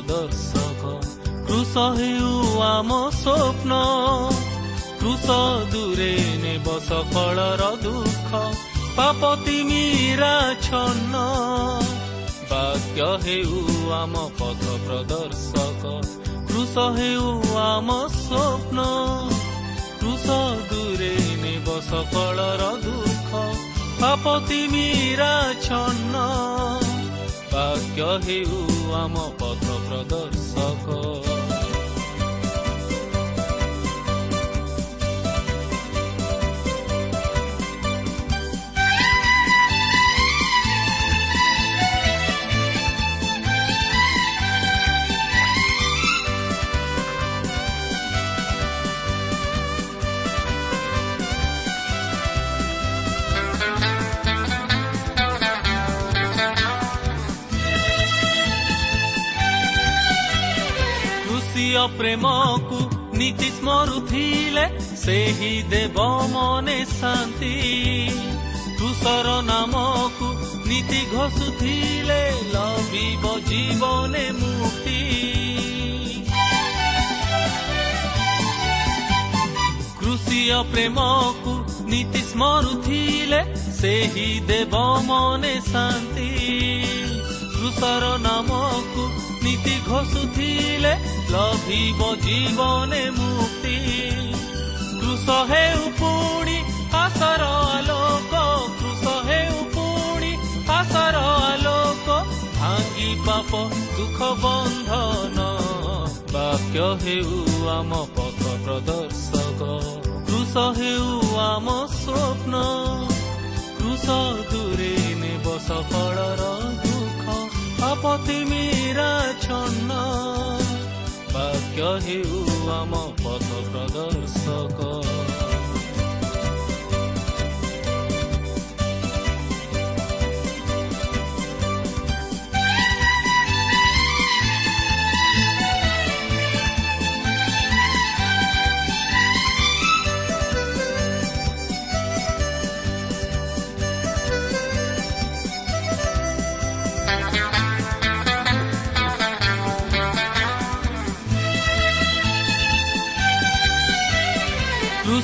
ପଥ ପ୍ରଦର୍ଶକ କୃଷ ହେଉ ଆମ ସ୍ୱପ୍ନ କୃଷ ଦୂରେ ନେବ ସଫଳର ଦୁଃଖ ପାପ ତିମିରା ଛନ୍ନ ବାକ୍ୟ ହେଉ ଆମ ପଥ ପ୍ରଦର୍ଶକ କୃଷ ହେଉ ଆମ ସ୍ୱପ୍ନ କୃଷ ଦୂରେ ନେବ ସଫଳର ଦୁଃଖ ପାପ ତିମିରା ଛନ୍ନ ବାକ୍ୟ ହେଉ ଆମ ପଥ ପ୍ରେମକୁ ନୀତି ସ୍ମରୁଥିଲେ ସେହି ଦେବ ମନେ ଶାନ୍ତି। କୃଷର ନାମକୁ ନୀତି ଘୋଷୁଥିଲେ ଲଭିବ ଜୀବନେ ମୁକ୍ତି। କୃଷିୟ ପ୍ରେମକୁ ନୀତି ସ୍ମରୁଥିଲେ ସେହି ଦେବ ମନେ ଶାନ୍ତି। କୃଷର ନାମକୁ ନୀତି ଘୋଷୁଥିଲେ ଲଭିବ ଜୀବନେ ମୁକ୍ତି। କୃଷ ହେଉ ପୁଣି ଆଶାର ଆଲୋକ କୃଷ ହେଉ ପୁଣି ଆଶାର ଆଲୋକ। ଭାଙ୍ଗି ପାପ ଦୁଃଖ ବନ୍ଧନ ବାକ୍ୟ ହେଉ ଆମ ପଥ ପ୍ରଦର୍ଶକ କୃଷ ହେଉ ଆମ ସ୍ୱପ୍ନ କୃଷ ଦୂରେ ନେବ ସଫଳର ଦୁଃଖ ଆପତି ମୀରା ଛନ୍ନ ବାକ୍ୟ ହେଉ ଆମ ପଥ ପ୍ରଦର୍ଶକ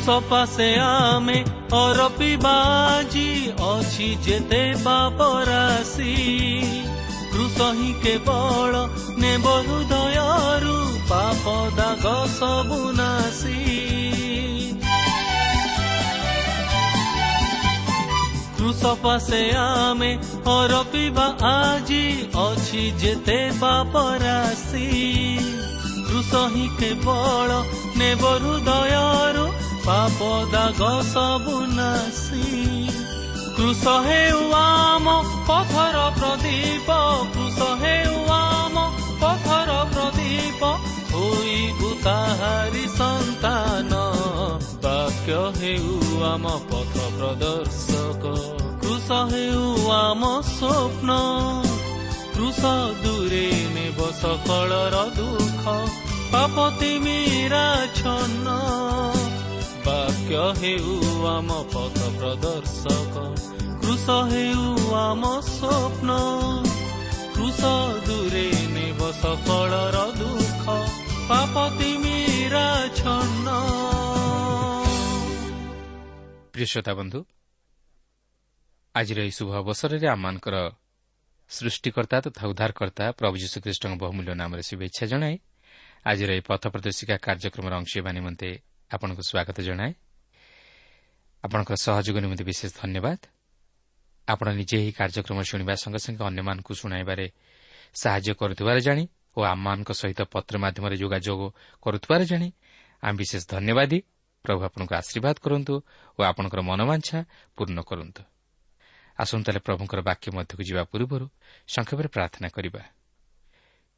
ପାଶେ ଆମେ ଅରପିବାଜି ଅଛି ଯେତେ ପାପରାଶି କୃଷ ହିଁ କେବଳ ନେବ ହୃଦୟରୁ ପାପ ଦାଗ ସବୁ ନାଶି କୃଷ ପାଶେ ଆମେ ଅରପିବା ଆଜି ଅଛି ଯେତେ ପାପରାଶି କୃଷ ହିଁ କେବଳ ନେବ ହୃଦୟରୁ ପାପ ଦାଗ ସବୁ ନାଶି କୃଷ ହେଉ ଆମ ପଥର ପ୍ରଦୀପ କୃଷ ହେଉ ଆମ ପଥର ପ୍ରଦୀପ। ହୋଇବୁ ତାହାରି ସନ୍ତାନ ବାକ୍ୟ ହେଉ ଆମ ପଥ ପ୍ରଦର୍ଶକ। କୃଷ ହେଉ ଆମ ସ୍ୱପ୍ନ କୃଷ ଦୂରେ ନେବ ସଫଳର ଦୁଃଖ। ପାପତି ମୀରା ଛନ୍ନ। ବାକ୍ୟ ହେଉ ଆମ ପଥ ପ୍ରଦର୍ଶକ କୃଷ ହେଉ ଆମ ସ୍ୱପ୍ନ କୃଷ ଦୂରେ ନେବ ସଫଳର ଦୁଃଖ ପାପତି ମୀରା ଛନ୍ନ ପ୍ରିୟ ଶ୍ରୋତା ବନ୍ଧୁ ଆଜିର ଏହି ଶୁଭ ଅବସରରେ ଆମମାନଙ୍କର ସୃଷ୍ଟିକର୍ତ୍ତା ତଥା ଉଦ୍ଧାରକର୍ତ୍ତା ପ୍ରଭୁ ଯୀଶୁଖ୍ରୀଷ୍ଟଙ୍କ ବହୁମୂଲ୍ୟ ନାମରେ ଶୁଭେଚ୍ଛା ଜଣାଏ ଆଜିର ଏହି ପଥ ପ୍ରଦର୍ଶିକା କାର୍ଯ୍ୟକ୍ରମର ଅଂଶ ହେବା ନିମନ୍ତେ ଆପଣଙ୍କୁ ସ୍ୱାଗତ ଜଣାଏ ଆପଣଙ୍କର ସହଯୋଗ ନିମନ୍ତେ ବିଶେଷ ଧନ୍ୟବାଦ ଆପଣ ନିଜେ ଏହି କାର୍ଯ୍ୟକ୍ରମ ଶୁଣିବା ସଙ୍ଗେ ସଙ୍ଗେ ଅନ୍ୟମାନଙ୍କୁ ଶୁଣାଇବାରେ ସାହାଯ୍ୟ କରୁଥିବାର ଜାଣି ଓ ଆମମାନଙ୍କ ସହିତ ପତ୍ର ମାଧ୍ୟମରେ ଯୋଗାଯୋଗ କରୁଥିବାର ଜାଣି। ଆମେ ବିଶେଷ ଧନ୍ୟବାଦୀ। ପ୍ରଭୁ ଆପଣଙ୍କୁ ଆଶୀର୍ବାଦ କରନ୍ତୁ ଓ ଆପଣଙ୍କର ମନୋବାଞ୍ଛା ପୂର୍ଣ୍ଣ କରନ୍ତୁ। ଆସନ୍ତୁ ତାହେଲେ ପ୍ରଭୁଙ୍କର ବାକ୍ୟ ମଧ୍ୟକୁ ଯିବା ପୂର୍ବରୁ ସଂକ୍ଷେପରେ ପ୍ରାର୍ଥନା କରିବା।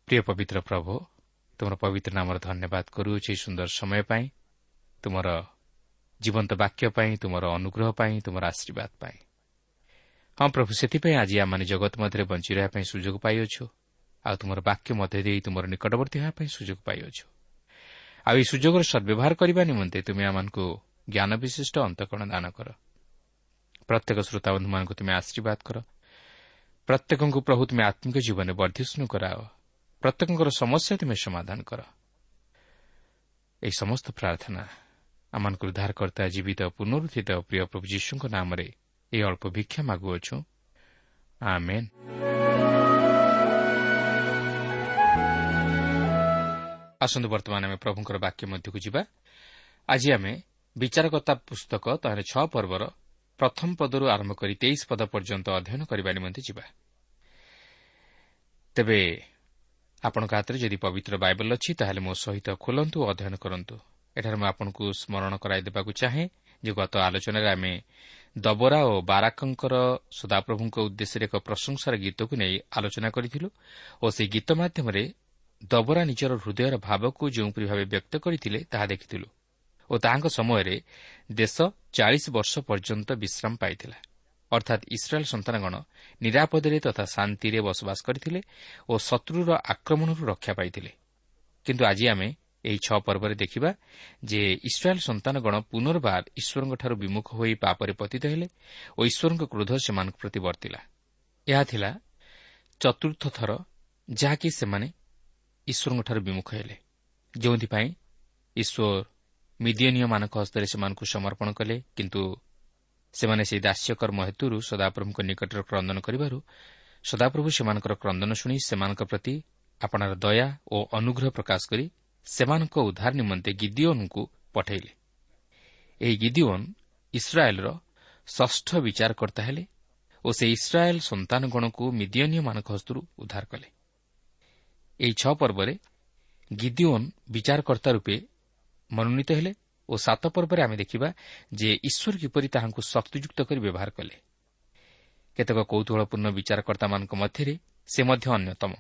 ପ୍ରିୟ ପବିତ୍ର ପ୍ରଭୁ ତୁମର ପବିତ୍ର ନାମର ଧନ୍ୟବାଦ କରୁଅଛି। ସୁନ୍ଦର ସମୟ ପାଇଁ ତୁମର ଜୀବନ୍ତ ବାକ୍ୟ ପାଇଁ ତୁମର ଅନୁଗ୍ରହ ପାଇଁ ତୁମର ଆଶୀର୍ବାଦ ପାଇଁ। ହଁ ପ୍ରଭୁ ସେଥିପାଇଁ ଆଜି ଆମମାନେ ଜଗତ ମଧ୍ୟରେ ବଞ୍ଚି ରହିବା ପାଇଁ ସୁଯୋଗ ପାଇଅଛୁ। ଆଉ ତୁମର ବାକ୍ୟ ମଧ୍ୟ ଦେଇ ତୁମର ନିକଟବର୍ତ୍ତୀ ହେବା ପାଇଁ ସୁଯୋଗ ପାଇଅଛୁ। ଆଉ ଏହି ସୁଯୋଗର ସଦ୍ବ୍ୟବହାର କରିବା ନିମନ୍ତେ ତୁମେ ଆମମାନଙ୍କୁ ଜ୍ଞାନ ବିଶିଷ୍ଟ ଅନ୍ତକରଣ ଦାନ କର। ପ୍ରତ୍ୟେକ ଶ୍ରୋତାବନ୍ଧୁମାନଙ୍କୁ ତୁମେ ଆଶୀର୍ବାଦ କର। ପ୍ରତ୍ୟେକଙ୍କୁ ପ୍ରଭୁ ତୁମେ ଆତ୍ମିକ ଜୀବନରେ ବର୍ଦ୍ଧିଷ୍ଣୁ କରାଅ। ପ୍ରତ୍ୟେକଙ୍କର ସମସ୍ୟା ତୁମେ ସମାଧାନ କର। ଏହି ସମସ୍ତ ପ୍ରାର୍ଥନା ଆମମାନଙ୍କୁ ଉଦ୍ଧାର କର୍ତ୍ତା ଜୀବିତ ପୁନରୁଦ୍ଧିତ ପ୍ରିୟ ପ୍ରଭୁ ଯୀଶୁଙ୍କ ନାମରେ ଏହି ଅଳ୍ପ ଭିକ୍ଷା ମାଗୁଅଛୁ। ଆସନ୍ତୁ ବର୍ତ୍ତମାନ ଆମେ ପ୍ରଭୁଙ୍କର ବାକ୍ୟ ମଧ୍ୟକୁ ଯିବା। ଆଜି ଆମେ ବିଚାରକତା ପୁସ୍ତକ ତାହାର ଛଅ ପର୍ବର ପ୍ରଥମ ପଦରୁ ଆରମ୍ଭ କରି ତେଇଶ ପଦ ପର୍ଯ୍ୟନ୍ତ ଅଧ୍ୟୟନ କରିବା ନିମନ୍ତେ ଯିବା। ତେବେ ଆପଣଙ୍କ ହାତରେ ଯଦି ପବିତ୍ର ବାଇବଲ ଅଛି ତାହେଲେ ମୋ ସହିତ ଖୋଲନ୍ତୁ ଓ ଅଧ୍ୟୟନ କରନ୍ତୁ। ଏଠାରେ ମୁଁ ଆପଣଙ୍କୁ ସ୍କରଣ କରାଇଦେବାକୁ ଚାହେଁ ଯେ ଗତ ଆଲୋଚନାରେ ଆମେ ଦବରା ଓ ବାରାକଙ୍କର ସଦାପ୍ରଭୁଙ୍କ ଉଦ୍ଦେଶ୍ୟରେ ଏକ ପ୍ରଶଂସାର ଗୀତକୁ ନେଇ ଆଲୋଚନା କରିଥିଲୁ ଓ ସେହି ଗୀତ ମାଧ୍ୟମରେ ଦବରା ନିଜର ହୃଦୟର ଭାବକୁ ଯେଉଁପରି ଭାବେ ବ୍ୟକ୍ତ କରିଥିଲେ ତାହା ଦେଖିଥିଲୁ ଓ ତାହାଙ୍କ ସମୟରେ ଦେଶ ଚାଳିଶ ବର୍ଷ ପର୍ଯ୍ୟନ୍ତ ବିଶ୍ରାମ ପାଇଥିଲା। ଅର୍ଥାତ୍ ଇସ୍ରାଏଲ୍ ସନ୍ତାନଗଣ ନିରାପଦରେ ତଥା ଶାନ୍ତିରେ ବସବାସ କରିଥିଲେ ଓ ଶତ୍ରୁର ଆକ୍ରମଣରୁ ରକ୍ଷା ପାଇଥିଲେ। କିନ୍ତୁ ଆଜି ଆମେ ଏହି ଛଅ ପର୍ବରେ ଦେଖିବା ଯେ ଇସ୍ରାଏଲ୍ ସନ୍ତାନଗଣ ପୁନର୍ବାର ଈଶ୍ୱରଙ୍କଠାରୁ ବିମୁଖ ହୋଇ ପାପରେ ପତିତ ହେଲେ ଓ ଈଶ୍ୱରଙ୍କ କ୍ରୋଧ ସେମାନଙ୍କ ପ୍ରତି ବର୍ତ୍ତିଲା। ଏହା ଥିଲା ଚତୁର୍ଥ ଥର ଯାହାକି ସେମାନେ ଈଶ୍ୱରଙ୍କଠାରୁ ବିମୁଖ ହେଲେ। ଯେଉଁଥିପାଇଁ ଈଶ୍ୱର ମିଦିୟନୀୟମାନଙ୍କ ହସ୍ତରେ ସେମାନଙ୍କୁ ସମର୍ପଣ କଲେ କିନ୍ତୁ ସେମାନେ ସେହି ଦାସ୍ୟକର୍ମ ହେତୁରୁ ସଦାପ୍ରଭୁଙ୍କ ନିକଟରେ କ୍ରନ୍ଦନ କରିବାରୁ ସଦାପ୍ରଭୁ ସେମାନଙ୍କର କ୍ରନ୍ଦନ ଶୁଣି ସେମାନଙ୍କ ପ୍ରତି ଆପଣାର ଦୟା ଓ ଅନୁଗ୍ରହ ପ୍ରକାଶ କରି ସେମାନଙ୍କ ଉଦ୍ଧାର ନିମନ୍ତେ ଗିଦିଓନ୍ଙ୍କୁ ପଠାଇଲେ। ଏହି ଗିଦିଓନ୍ ଇସ୍ରାଏଲ୍ର ଷଷ୍ଠ ବିଚାରକର୍ତ୍ତା ହେଲେ ଓ ସେ ଇସ୍ରାଏଲ୍ ସନ୍ତାନଗଣକୁ ମିଦିୟନୀୟମାନଙ୍କ ହସ୍ତରୁ ଉଦ୍ଧାର କଲେ। ଏହି ଛଅ ପର୍ବରେ ଗିଦିଓନ୍ ବିଚାରକର୍ତ୍ତା ରୂପେ ମନୋନୀତ ହେଲେ ଓ ସାତ ପର୍ବରେ ଆମେ ଦେଖିବା ଯେ ଈଶ୍ୱର କିପରି ତାହାଙ୍କୁ ଶକ୍ତିଯୁକ୍ତ କରି ବ୍ୟବହାର କଲେ। କେତେକ କୌତୁହଳପୂର୍ଣ୍ଣ ବିଚାରକର୍ତ୍ତାମାନଙ୍କ ମଧ୍ୟରେ ସେ ମଧ୍ୟ ଅନ୍ୟତମ।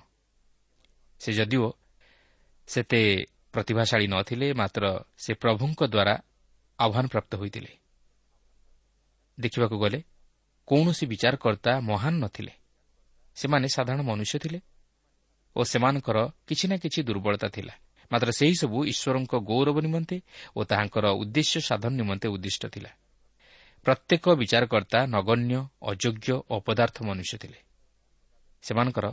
ସେ ଯଦିଓ ସେତେ ପ୍ରତିଭାଶାଳୀ ନ ଥିଲେ ମାତ୍ର ସେ ପ୍ରଭୁଙ୍କ ଦ୍ୱାରା ଆହ୍ୱାନପ୍ରାପ୍ତ ହୋଇଥିଲେ। ଦେଖିବାକୁ ଗଲେ କୌଣସି ବିଚାରକର୍ତ୍ତା ମହାନ ନଥିଲେ ସେମାନେ ସାଧାରଣ ମନୁଷ୍ୟ ଥିଲେ ଓ ସେମାନଙ୍କର କିଛି ନା କିଛି ଦୁର୍ବଳତା ଥିଲା। ମାତ୍ର ସେହିସବୁ ଈଶ୍ୱରଙ୍କ ଗୌରବ ନିମନ୍ତେ ଓ ତାହାଙ୍କର ଉଦ୍ଦେଶ୍ୟ ସାଧନ ନିମନ୍ତେ ଉଦ୍ଦିଷ୍ଟ ଥିଲା। ପ୍ରତ୍ୟେକ ବିଚାରକର୍ତ୍ତା ନଗଣ୍ୟ ଅଯୋଗ୍ୟ ଅପଦାର୍ଥ ମନୁଷ୍ୟ ଥିଲେ। ସେମାନଙ୍କର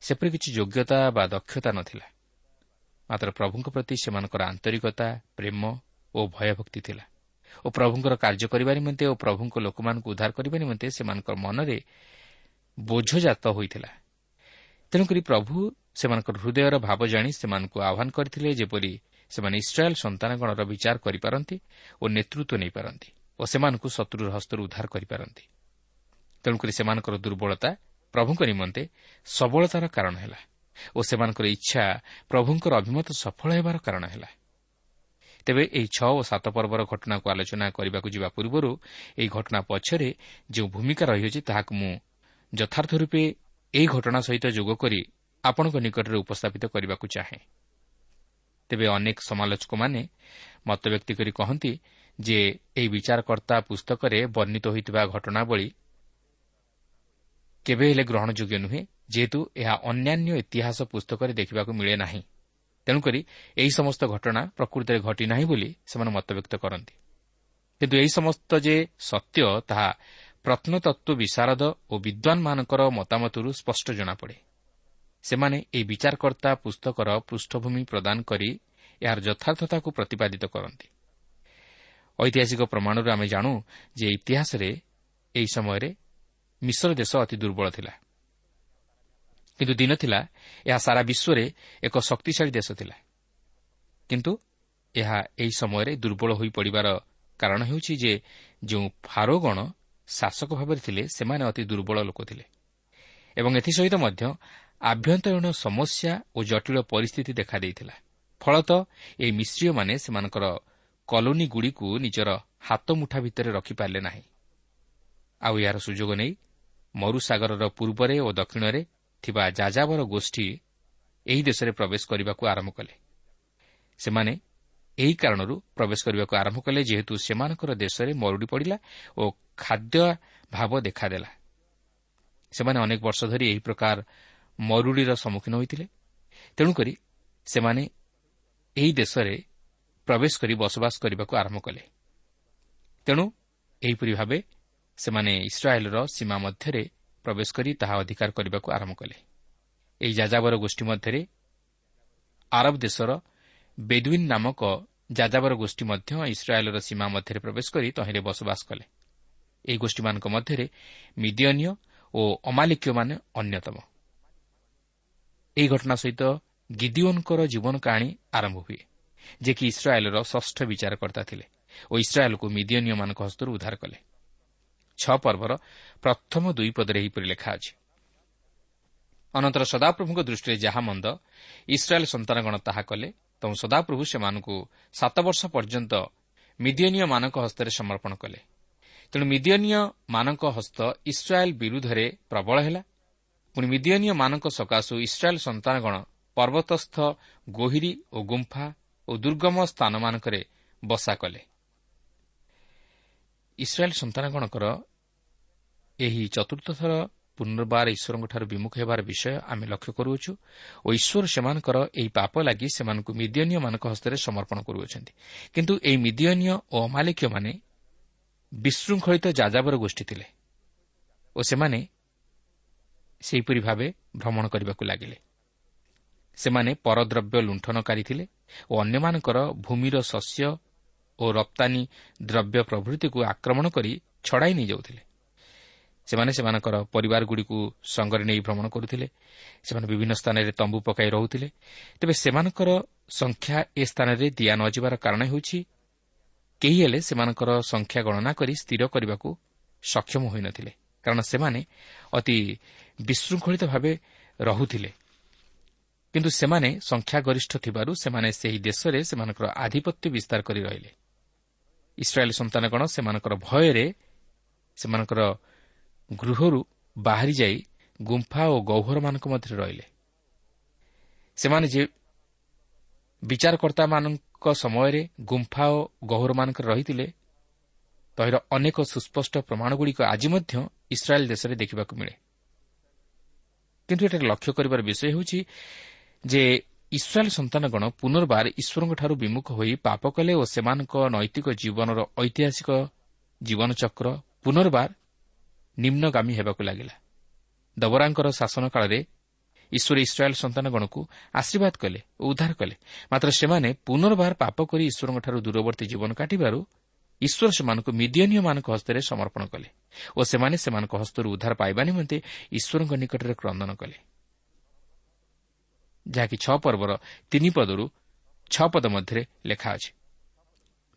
ସେପରି କିଛି ଯୋଗ୍ୟତା ବା ଦକ୍ଷତା ନ ଥିଲା। ମାତ୍ର ପ୍ରଭୁଙ୍କ ପ୍ରତି ସେମାନଙ୍କର ଆନ୍ତରିକତା ପ୍ରେମ ଓ ଭୟଭକ୍ତି ଥିଲା। ଓ ପ୍ରଭୁଙ୍କର କାର୍ଯ୍ୟ କରିବା ନିମନ୍ତେ ଓ ପ୍ରଭୁଙ୍କ ଲୋକମାନଙ୍କୁ ଉଦ୍ଧାର କରିବା ନିମନ୍ତେ ସେମାନଙ୍କ ମନରେ ବୋଝଜାତ ହୋଇଥିଲା। ତେଣୁକରି ପ୍ରଭୁ ସେମାନଙ୍କର ହୃଦୟର ଭାବ ଜାଣି ସେମାନଙ୍କୁ ଆହ୍ୱାନ କରିଥିଲେ ଯେପରି ସେମାନେ ଇସ୍ରାଏଲ୍ ସନ୍ତାନଗଣର ବିଚାର କରିପାରନ୍ତି ଓ ନେତୃତ୍ୱ ନେଇପାରନ୍ତି ଓ ସେମାନଙ୍କୁ ଶତ୍ରୁର ହସ୍ତରୁ ଉଦ୍ଧାର କରିପାରନ୍ତି। ତେଣୁକରି ସେମାନଙ୍କର ଦୁର୍ବଳତା ପ୍ରଭୁଙ୍କ ନିମନ୍ତେ ସବଳତାର କାରଣ ହେଲା। ଓ ସେମାନଙ୍କର ଇଚ୍ଛା ପ୍ରଭୁଙ୍କର ଅଭିମତ ସଫଳ ହେବାର କାରଣ ହେଲା। ତେବେ ଏହି ଛଅ ଓ ସାତ ପର୍ବର ଘଟଣାକୁ ଆଲୋଚନା କରିବାକୁ ଯିବା ପୂର୍ବରୁ ଏହି ଘଟଣା ପଛରେ ଯେଉଁ ଭୂମିକା ରହିଅଛି ତାହାକୁ ମୁଁ ଯଥାର୍ଥ ରୂପେ ଏହି ଘଟଣା ସହିତ ଯୋଗ କରି ଆପଣଙ୍କ ନିକଟରେ ଉପସ୍ଥାପିତ କରିବାକୁ ଚାହେଁ। ତେବେ ଅନେକ ସମାଲୋଚକମାନେ ମତବ୍ୟକ୍ତି କରି କହନ୍ତି ଯେ ଏହି ବିଚାରକର୍ତ୍ତା ପୁସ୍ତକରେ ବର୍ଣ୍ଣିତ ହୋଇଥିବା ଘଟଣାବଳୀ କେବେ ହେଲେ ଗ୍ରହଣଯୋଗ୍ୟ ନୁହେଁ ଯେହେତୁ ଏହା ଅନ୍ୟାନ୍ୟ ଇତିହାସ ପୁସ୍ତକରେ ଦେଖିବାକୁ ମିଳେ ନାହିଁ। ତେଣୁକରି ଏହି ସମସ୍ତ ଘଟଣା ପ୍ରକୃତିରେ ଘଟିନାହିଁ ବୋଲି ସେମାନେ ମତବ୍ୟକ୍ତ କରନ୍ତି। କିନ୍ତୁ ଏହି ସମସ୍ତ ଯେ ସତ୍ୟ ତାହା ପ୍ରତ୍ନତତ୍ତ୍ୱ ବିଶାରଦ ଓ ବିଦ୍ୱାନମାନଙ୍କର ମତାମତରୁ ସ୍ପଷ୍ଟ ଜଣାପଡ଼େ। ସେମାନେ ଏହି ବିଚାରକର୍ତ୍ତା ପୁସ୍ତକର ପୃଷ୍ଠଭୂମି ପ୍ରଦାନ କରି ଏହାର ଯଥାର୍ଥତାକୁ ପ୍ରତିପାଦିତ କରନ୍ତି। ଐତିହାସିକ ପ୍ରମାଣରୁ ଆମେ ଜାଣୁ ଯେ ଇତିହାସରେ ଏହି ସମୟରେ ମିଶ୍ର ଦେଶ ଅତି ଦୁର୍ବଳ ଥିଲା। କିନ୍ତୁ ଦିନ ଥିଲା ଏହା ସାରା ବିଶ୍ୱରେ ଏକ ଶକ୍ତିଶାଳୀ ଦେଶ ଥିଲା। କିନ୍ତୁ ଏହା ଏହି ସମୟରେ ଦୁର୍ବଳ ହୋଇପଡ଼ିବାର କାରଣ ହେଉଛି ଯେ ଯେଉଁ ଫାରୋଗଣ ଶାସକ ଭାବରେ ଥିଲେ ସେମାନେ ଅତି ଦୁର୍ବଳ ଲୋକ ଥିଲେ। ଏବଂ ଏଥିସହିତ ମଧ୍ୟ ଆଭ୍ୟନ୍ତରୀଣ ସମସ୍ୟା ଓ ଜଟିଳ ପରିସ୍ଥିତି ଦେଖାଦେଇଥିଲା। ଫଳତଃ ଏହି ମିଶ୍ରୀୟମାନେ ସେମାନଙ୍କର କଲୋନୀଗୁଡ଼ିକୁ ନିଜର ହାତମୁଠା ଭିତରେ ରଖିପାରିଲେ ନାହିଁ। ଆଉ ଏହାର ସୁଯୋଗ ନେଇ ମରୁସାଗରର ପୂର୍ବରେ ଓ ଦକ୍ଷିଣରେ ଥିବା ଯାଯାବର ଗୋଷ୍ଠୀ ଏହି ଦେଶରେ ପ୍ରବେଶ କରିବାକୁ ଆରମ୍ଭ କଲେ। ସେମାନେ ଏହି କାରଣରୁ ପ୍ରବେଶ କରିବାକୁ ଆରମ୍ଭ କଲେ ଯେହେତୁ ସେମାନଙ୍କର ଦେଶରେ ମରୁଡ଼ି ପଡ଼ିଲା ଓ ଖାଦ୍ୟାଭାବ ଦେଖାଦେଲା। ସେମାନେ ଅନେକ ବର୍ଷ ଧରି ଏହି ପ୍ରକାର ମରୁଡ଼ିର ସମ୍ମୁଖୀନ ହୋଇଥିଲେ। ତେଣୁକରି ସେମାନେ ଏହି ଦେଶରେ ପ୍ରବେଶ କରି ବସବାସ କରିବାକୁ ଆରମ୍ଭ କଲେ। ତେଣୁ ଏହିପରି ଭାବେ ସେମାନେ ଇସ୍ରାଏଲ୍ର ସୀମା ମଧ୍ୟରେ ପ୍ରବେଶ କରି ତାହା ଅଧିକାର କରିବାକୁ ଆରମ୍ଭ କଲେ। ଏହି ଯାଯାବର ଗୋଷ୍ଠୀ ମଧ୍ୟରେ ଆରବ ଦେଶର ବେଦୁଇନ୍ ନାମକ ଯାଯାବର ଗୋଷ୍ଠୀ ମଧ୍ୟ ଇସ୍ରାଏଲ୍ର ସୀମା ମଧ୍ୟରେ ପ୍ରବେଶ କରି ତହିଁରେ ବସବାସ କଲେ। ଏହି ଗୋଷ୍ଠୀମାନଙ୍କ ମଧ୍ୟରେ ମିଦିୟନୀୟ ଓ ଅମାଲିକୀୟମାନେ ଅନ୍ୟତମ। ଏହି ଘଟଣା ସହିତ ଗିଦିଓନ୍ଙ୍କର ଜୀବନ କାହାଣୀ ଆରମ୍ଭ ହୁଏ ଯେ କି ଇସ୍ରାଏଲ୍ର ଷଷ୍ଠ ବିଚାରକର୍ତ୍ତା ଥିଲେ ଓ ଇସ୍ରାଏଲ୍କୁ ମିଦିୟନୀୟମାନଙ୍କ ହସ୍ତରୁ ଉଦ୍ଧାର କଲେ। ଛଅ ପର୍ବର ପ୍ରଥମ ଦୁଇ ପଦରେ ଏହିପରି ଲେଖା ଅଛି। ଅନନ୍ତର ସଦାପ୍ରଭୁଙ୍କ ଦୃଷ୍ଟିରେ ଯାହା ମନ୍ଦ ଇସ୍ରାଏଲ୍ ସନ୍ତାନଗଣ ତାହା କଲେ ତେଣୁ ସଦାପ୍ରଭୁ ସେମାନଙ୍କୁ ସାତ ବର୍ଷ ପର୍ଯ୍ୟନ୍ତ ମିଦିୟନୀୟମାନଙ୍କ ହସ୍ତରେ ସମର୍ପଣ କଲେ। ତେଣୁ ମିଦିୟନୀୟମାନଙ୍କ ହସ୍ତ ଇସ୍ରାଏଲ୍ ବିରୁଦ୍ଧରେ ପ୍ରବଳ ହେଲା। ପୁଣି ମିଦିୟନୀୟମାନଙ୍କ ସକାଶୁ ଇସ୍ରାଏଲ୍ ସନ୍ତାନଗଣ ପର୍ବତସ୍ଥ ଗୋହିରୀ ଓ ଗୁମ୍ଫା ଓ ଦୁର୍ଗମ ସ୍ଥାନମାନଙ୍କରେ ବସା କଲେ। ଇସ୍ରାଏଲ୍ ସନ୍ତାନଗଣଙ୍କର ଏହି ଚତୁର୍ଥ ଥର ପୁନର୍ବାର ଈଶ୍ୱରଙ୍କଠାରୁ ବିମୁଖ ହେବାର ବିଷୟ ଆମେ ଲକ୍ଷ୍ୟ କରୁଅଛୁ ଓ ଈଶ୍ୱର ସେମାନଙ୍କର ଏହି ପାପ ଲାଗି ସେମାନଙ୍କୁ ମିଦିୟନୀୟମାନଙ୍କ ହସ୍ତରେ ସମର୍ପଣ କରୁଅଛନ୍ତି। କିନ୍ତୁ ଏହି ମିଦିୟନୀୟ ଓ ଅମାଲିକୀୟମାନେ ବିଶୃଙ୍ଖଳିତ ଯାଯାବର ଗୋଷ୍ଠୀ ଥିଲେ ଓ ସେମାନେ ସେହିପରି ଭାବେ ଭ୍ରମଣ କରିବାକୁ ଲାଗିଲେ। ସେମାନେ ପରଦ୍ରବ୍ୟ ଲୁଣ୍ଠନକାରୀ ଥିଲେ ଓ ଅନ୍ୟମାନଙ୍କର ଭୂମିର ଶସ୍ୟ ଓ ରପ୍ତାନୀ ଦ୍ରବ୍ୟ ପ୍ରଭୃତିକୁ ଆକ୍ରମଣ କରି ଛଡ଼ାଇ ନେଇଯାଉଥିଲେ। ସେମାନେ ସେମାନଙ୍କର ପରିବାରଗୁଡ଼ିକୁ ସଙ୍ଗରେ ନେଇ ଭ୍ରମଣ କରୁଥିଲେ। ସେମାନେ ବିଭିନ୍ନ ସ୍ଥାନରେ ତମ୍ବୁ ପକାଇ ରହୁଥିଲେ। ତେବେ ସେମାନଙ୍କର ସଂଖ୍ୟା ଏ ସ୍ଥାନରେ ଦିଆ ନ ଯିବାର କାରଣ ହେଉଛି କେହି ହେଲେ ସେମାନଙ୍କର ସଂଖ୍ୟା ଗଣନା କରି ସ୍ଥିର କରିବାକୁ ସକ୍ଷମ ହୋଇନଥିଲେ କାରଣ ସେମାନେ ଅତି ବିଶୃଙ୍ଖଳିତ ଭାବେ ରହୁଥିଲେ। କିନ୍ତୁ ସେମାନେ ସଂଖ୍ୟାଗରିଷ୍ଠ ଥିବାରୁ ସେମାନେ ସେହି ଦେଶରେ ସେମାନଙ୍କର ଆଧିପତ୍ୟ ବିସ୍ତାର କରି ରହିଲେ। ଇସ୍ରାଏଲ୍ ସନ୍ତାନଗଣ ସେମାନଙ୍କର ଭୟରେ ସେମାନଙ୍କର ଗୃହରୁ ବାହାରି ଯାଇ ଗୁମ୍ଫା ଓ ଗୌହରମାନଙ୍କ ମଧ୍ୟରେ ରହିଲେ। ସେମାନେ ଯେ ବିଚାରକର୍ତ୍ତାମାନଙ୍କ ସମୟରେ ଗୁମ୍ଫା ଓ ଗୌହରମାନଙ୍କରେ ରହିଥିଲେ ତହିଁର ଅନେକ ସୁସ୍ପଷ୍ଟ ପ୍ରମାଣଗୁଡ଼ିକ ଆଜି ମଧ୍ୟ ଇସ୍ରାଏଲ୍ ଦେଶରେ ଦେଖିବାକୁ ମିଳେ। କିନ୍ତୁ ଏଠାରେ ଲକ୍ଷ୍ୟ କରିବାର ବିଷୟ ହେଉଛି ଯେ ଇସ୍ରାଏଲ୍ ସନ୍ତାନଗଣ ପୁନର୍ବାର ଈଶ୍ୱରଙ୍କଠାରୁ ବିମୁଖ ହୋଇ ପାପ କଲେ ଓ ସେମାନଙ୍କ ନୈତିକ ଜୀବନର ଐତିହାସିକ ଜୀବନଚକ୍ର ପୁନର୍ବାର ନିମ୍ନଗାମୀ ହେବାକୁ ଲାଗିଲା। ଦବରାଙ୍କର ଶାସନ କାଳରେ ଈଶ୍ୱର ଇସ୍ରାଏଲ୍ ସନ୍ତାନଗଣକୁ ଆଶୀର୍ବାଦ କଲେ ଓ ଉଦ୍ଧାର କଲେ। ମାତ୍ର ସେମାନେ ପୁନର୍ବାର ପାପ କରି ଈଶ୍ୱରଙ୍କଠାରୁ ଦୂରବର୍ତ୍ତୀ ଜୀବନ କାଟିବାରୁ ଈଶ୍ୱର ସେମାନଙ୍କୁ ମିଦିୟନୀୟମାନଙ୍କ ହସ୍ତରେ ସମର୍ପଣ କଲେ ଓ ସେମାନେ ସେମାନଙ୍କ ହସ୍ତରୁ ଉଦ୍ଧାର ପାଇବା ନିମନ୍ତେ ଈଶ୍ୱରଙ୍କ ନିକଟରେ କ୍ରନ୍ଦନ କଲେ। ଯାହାକି ଛଅ ପର୍ବର ତିନି ପଦରୁ ଛଅ ପଦ ମଧ୍ୟରେ ଲେଖା ଅଛି।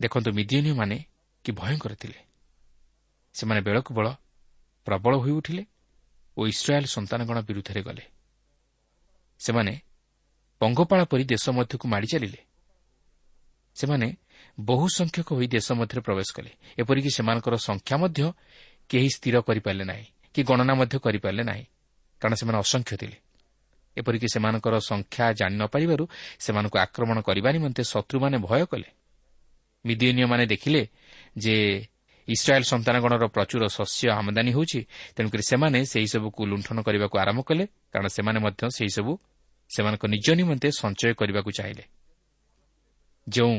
ଦେଖନ୍ତୁ ମିଦିୟନୀୟମାନେ କି ଭୟଙ୍କର ଥିଲେ। ସେମାନେ ବେଳକୁ ବେଳ ପ୍ରବଳ ହୋଇଉଠିଲେ ଓ ଇସ୍ରାଏଲ୍ ସନ୍ତାନଗଣ ବିରୁଦ୍ଧରେ ଗଲେ। ସେମାନେ ପଙ୍ଗପାଳ ପରି ଦେଶ ମଧ୍ୟକୁ ମାଡ଼ି ଚାଲିଲେ। ସେମାନେ ବହୁ ସଂଖ୍ୟକ ହୋଇ ଦେଶ ମଧ୍ୟରେ ପ୍ରବେଶ କଲେ। ଏପରିକି ସେମାନଙ୍କର ସଂଖ୍ୟା ମଧ୍ୟ କେହି ସ୍ଥିର କରିପାରିଲେ ନାହିଁ କି ଗଣନା ମଧ୍ୟ କରିପାରିଲେ ନାହିଁ କାରଣ ସେମାନେ ଅସଂଖ୍ୟ ଥିଲେ। ଏପରିକି ସେମାନଙ୍କର ସଂଖ୍ୟା ଜାଣି ନ ପାରିବାରୁ ସେମାନଙ୍କୁ ଆକ୍ରମଣ କରିବା ନିମନ୍ତେ ଶତ୍ରୁମାନେ ଭୟ କଲେ। ମିଦିୟନୀୟମାନେ ଦେଖିଲେ ଯେ ଇସ୍ରାଏଲ୍ ସନ୍ତାନଗଣର ପ୍ରଚୁର ଶସ୍ୟ ଆମଦାନୀ ହେଉଛି ତେଣୁକରି ସେମାନେ ସେହିସବୁକୁ ଲୁଣ୍ଠନ କରିବାକୁ ଆରମ୍ଭ କଲେ କାରଣ ସେମାନେ ମଧ୍ୟ ସେହିସବୁ ସେମାନଙ୍କ ନିଜ ନିମନ୍ତେ ସଞ୍ଚୟ କରିବାକୁ ଚାହିଁଲେ। ଯେଉଁ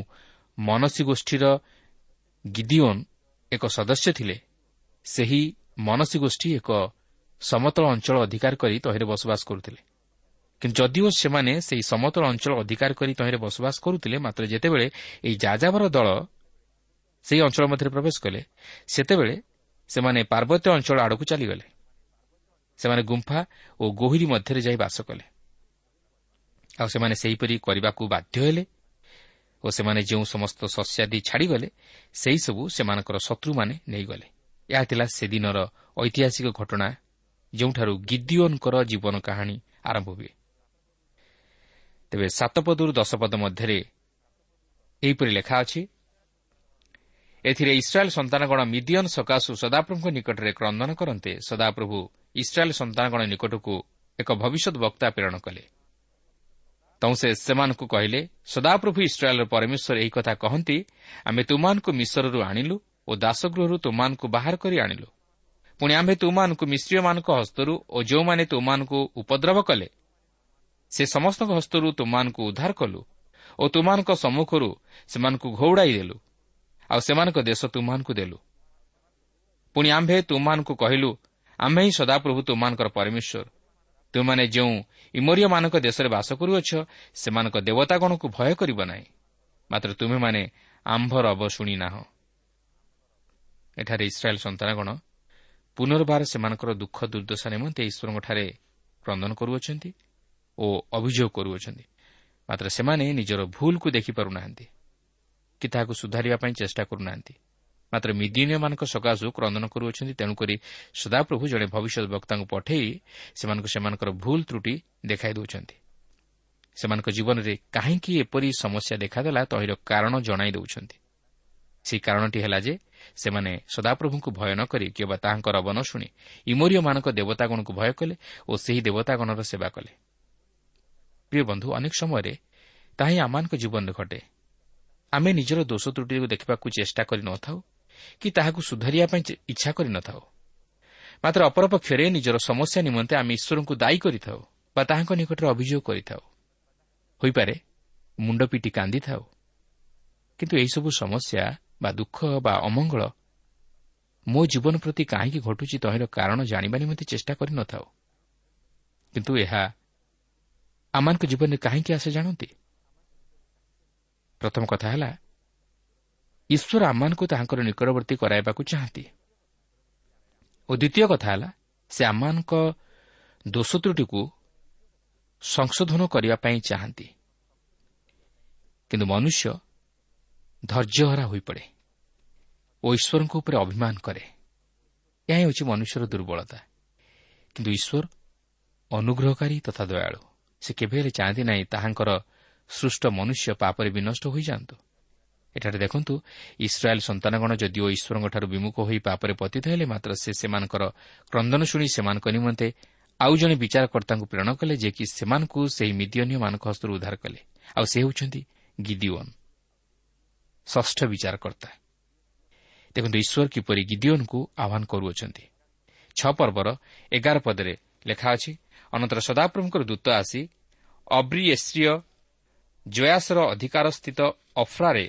ମନସୀ ଗୋଷ୍ଠୀର ଗିଦିଓନ୍ ଏକ ସଦସ୍ୟ ଥିଲେ ସେହି ମନସୀ ଗୋଷ୍ଠୀ ଏକ ସମତଳ ଅଞ୍ଚଳ ଅଧିକାର କରି ତହିଁରେ ବସବାସ କରୁଥିଲେ। କିନ୍ତୁ ଯଦିଓ ସେମାନେ ସେହି ସମତଳ ଅଞ୍ଚଳ ଅଧିକାର କରି ତହିଁରେ ବସବାସ କରୁଥିଲେ ମାତ୍ର ଯେତେବେଳେ ଏହି ଯାଯାବର ଦଳ ସେହି ଅଞ୍ଚଳ ମଧ୍ୟରେ ପ୍ରବେଶ କଲେ ସେତେବେଳେ ସେମାନେ ପାର୍ବତ୍ୟ ଅଞ୍ଚଳ ଆଡ଼କୁ ଚାଲିଗଲେ। ସେମାନେ ଗୁମ୍ଫା ଓ ଗୋହିରୀ ମଧ୍ୟରେ ଯାଇ ବାସ କଲେ। ଆଉ ସେମାନେ ସେହିପରି କରିବାକୁ ବାଧ୍ୟ ହେଲେ ଓ ସେମାନେ ଯେଉଁ ସମସ୍ତ ଶସ୍ୟାଦି ଛାଡ଼ିଗଲେ ସେହିସବୁ ସେମାନଙ୍କର ଶତ୍ରୁମାନେ ନେଇଗଲେ। ଏହା ଥିଲା ସେଦିନର ଐତିହାସିକ ଘଟଣା ଯେଉଁଠାରୁ ଗିଦିଓନ୍ଙ୍କର ଜୀବନ କାହାଣୀ ଆରମ୍ଭ ହୁଏ। ତେବେ ସାତପଦରୁ ଦଶପଦ ମଧ୍ୟରେ ଏହିପରି ଲେଖା ଅଛି ଏଥିରେ ଇସ୍ରାଏଲ୍ ସନ୍ତାନଗଣ ମିଦିଅନ୍ ସକାଶୁ ସଦାପ୍ରଭୁଙ୍କ ନିକଟରେ କ୍ରନ୍ଦନ କରନ୍ତେ ସଦାପ୍ରଭୁ ଇସ୍ରାଏଲ୍ ସନ୍ତାନଗଣ ନିକଟକୁ ଏକ ଭବିଷ୍ୟତ ବକ୍ତା ପ୍ରେରଣ କଲେ। ତୁ ସେ ସେମାନଙ୍କୁ କହିଲେ ସଦାପ୍ରଭୁ ଇସ୍ରାଏଲ୍ର ପରମେଶ୍ୱର ଏହି କଥା କହନ୍ତି ଆମେ ତୁମାନଙ୍କୁ ମିଶ୍ରରୁ ଆଣିଲୁ ଓ ଦାସଗୃହରୁ ତୁମାନଙ୍କୁ ବାହାର କରି ଆଣିଲୁ। ପୁଣି ଆମ୍ଭେ ତୁମାନଙ୍କୁ ମିଶ୍ରୀୟମାନଙ୍କ ହସ୍ତରୁ ଓ ଯେଉଁମାନେ ତୁମାନଙ୍କୁ ଉପଦ୍ରବ କଲେ ସେ ସମସ୍ତଙ୍କ ହସ୍ତରୁ ତୁମାନଙ୍କୁ ଉଦ୍ଧାର କଲୁ ଓ ତୁମାନଙ୍କ ସମ୍ମୁଖରୁ ସେମାନଙ୍କୁ ଘଉଡ଼ାଇ ଦେଲୁ ଆଉ ସେମାନଙ୍କ ଦେଶ ତୁମାନଙ୍କୁ ଦେଲୁ। ପୁଣି ଆମ୍ଭେ ତୁମାନଙ୍କୁ କହିଲୁ ଆମ୍ଭେ ହିଁ ସଦାପ୍ରଭୁ ତୁମାନଙ୍କର ପରମେଶ୍ୱର। ତୁମାନେ ଯେଉଁ ଇମରିୟମାନଙ୍କ ଦେଶରେ ବାସ କରୁଅଛ ସେମାନଙ୍କ ଦେବତାଗଣକୁ ଭୟ କରିବ ନାହିଁ। ମାତ୍ର ତୁମେମାନେ ଆମ୍ଭର ଅବ ଶୁଣି ନାହଁ। ଏଠାରେ ଇସ୍ରାଏଲ୍ ସନ୍ତାନଗଣ ପୁନର୍ବାର ସେମାନଙ୍କର ଦୁଃଖ ଦୁର୍ଦ୍ଦଶା ନିମନ୍ତେ ଈଶ୍ୱରଙ୍କଠାରେ କ୍ରନ୍ଦନ କରୁଅଛନ୍ତି ଓ ଅଭିଯୋଗ କରୁଅଛନ୍ତି। ମାତ୍ର ସେମାନେ ନିଜର ଭୁଲକୁ ଦେଖିପାରୁନାହାନ୍ତି କି ତାହାକୁ ସୁଧାରିବା ପାଇଁ ଚେଷ୍ଟା କରୁନାହାନ୍ତି। ମାତ୍ର ମିଦିନୀୟମାନଙ୍କ ସକାଶୁ କ୍ରନ୍ଦନ କରୁଅଛନ୍ତି। ତେଣୁକରି ସଦାପ୍ରଭୁ ଜଣେ ଭବିଷ୍ୟତ ବକ୍ତାଙ୍କୁ ପଠାଇ ସେମାନଙ୍କୁ ସେମାନଙ୍କର ଭୁଲ ତ୍ରୁଟି ଦେଖାଇ ଦେଉଛନ୍ତି। ସେମାନଙ୍କ ଜୀବନରେ କାହିଁକି ଏପରି ସମସ୍ୟା ଦେଖାଦେଲା ତହିଁର କାରଣ ଜଣାଇ ଦେଉଛନ୍ତି। ସେହି କାରଣଟି ହେଲା ଯେ ସେମାନେ ସଦାପ୍ରଭୁଙ୍କୁ ଭୟ ନ କରି କିମ୍ବା ତାହାଙ୍କର ଅବନ ଶୁଣି ଇମୋରିୟମାନଙ୍କ ଦେବତାଗଣକୁ ଭୟ କଲେ ଓ ସେହି ଦେବତାଗଣର ସେବା କଲେ। ପ୍ରିୟ ବନ୍ଧୁ ଅନେକ ସମୟରେ ତାହା ଆମମାନଙ୍କ ଜୀବନରେ ଘଟେ। ଆମେ ନିଜର ଦୋଷ ତ୍ରୁଟିକୁ ଦେଖିବାକୁ ଚେଷ୍ଟା କରିନଥାଉ କି ତାହାକୁ ସୁଧାରିବା ପାଇଁ ଇଚ୍ଛା କରିନଥାଉ ମାତ୍ର ଅପରପକ୍ଷରେ ନିଜର ସମସ୍ୟା ନିମନ୍ତେ ଆମେ ଈଶ୍ୱରଙ୍କୁ ଦାୟୀ କରିଥାଉ ବା ତାହାଙ୍କ ନିକଟରେ ଅଭିଯୋଗ କରିଥାଉ। ହୋଇପାରେ ମୁଣ୍ଡ ପିଟି କାନ୍ଦିଥାଉ। କିନ୍ତୁ ଏହିସବୁ ସମସ୍ୟା ବା ଦୁଃଖ ବା ଅମଙ୍ଗଳ ମୋ ଜୀବନ ପ୍ରତି କାହିଁକି ଘଟୁଛି ତହିଁର କାରଣ ଜାଣିବା ନିମନ୍ତେ ଚେଷ୍ଟା କରିନଥାଉ କିନ୍ତୁ ଏହା ଆମମାନଙ୍କ ଜୀବନରେ କାହିଁକି ଆସେ ଜାଣନ୍ତି ପ୍ରଥମ କଥା ହେଲା ଈଶ୍ୱର ଆମମାନଙ୍କୁ ତାହାଙ୍କର ନିକଟବର୍ତ୍ତୀ କରାଇବାକୁ ଚାହାନ୍ତି ଓ ଦ୍ୱିତୀୟ କଥା ହେଲା ସେ ଆମମାନଙ୍କ ଦୋଷ ତ୍ରୁଟିକୁ ସଂଶୋଧନ କରିବା ପାଇଁ ଚାହାନ୍ତି କିନ୍ତୁ ମନୁଷ୍ୟ ଧୈର୍ଯ୍ୟହରା ହୋଇପଡ଼େ ଓ ଈଶ୍ୱରଙ୍କ ଉପରେ ଅଭିମାନ କରେ ଏହା ହେଉଛି ମନୁଷ୍ୟର ଦୁର୍ବଳତା କିନ୍ତୁ ଈଶ୍ୱର ଅନୁଗ୍ରହକାରୀ ତଥା ଦୟାଳୁ ସେ କେବେ ହେଲେ ଚାହାନ୍ତି ନାହିଁ ତାହାଙ୍କର ସୃଷ୍ଟ ମନୁଷ୍ୟ ପାପରେ ବିନଷ୍ଟ ହୋଇଯାଆନ୍ତୁ। ଏଠାରେ ଦେଖନ୍ତୁ ଇସ୍ରାଏଲ୍ ସନ୍ତାନଗଣ ଯଦିଓ ଈଶ୍ୱରଙ୍କଠାରୁ ବିମୁଖ ହୋଇ ପାପରେ ପତିତ ହେଲେ ମାତ୍ର ସେ ସେମାନଙ୍କର କ୍ରନ୍ଦନ ଶୁଣି ସେମାନଙ୍କ ନିମନ୍ତେ ଆଉ ଜଣେ ବିଚାରକର୍ତ୍ତାଙ୍କୁ ପ୍ରେରଣ କଲେ ଯେ କି ସେମାନଙ୍କୁ ସେହି ମିଦିୟନୀୟମାନଙ୍କ ହସ୍ତରୁ ଉଦ୍ଧାର କଲେ। ଆଉ ସେ ହେଉଛନ୍ତି ଗିଦିଓନ୍ ଷଷ୍ଠ ବିଚାରକର୍ତ୍ତା। ଦେଖନ୍ତୁ ଈଶ୍ୱର କିପରି ଗିଦିଓନ୍କୁ ଆହ୍ୱାନ କରୁଅଛନ୍ତି। ଛଅ ପର୍ବର ଏଗାର ପଦରେ ଲେଖା ଅଛି ଅନନ୍ତର ସଦାପ୍ରଭୁଙ୍କର ଦୂତ ଆସି ଅବ୍ରି ଏସ୍ରିୟ ଜୟାସର ଅଧିକାରସ୍ଥିତ ଅଫ୍ରାରେ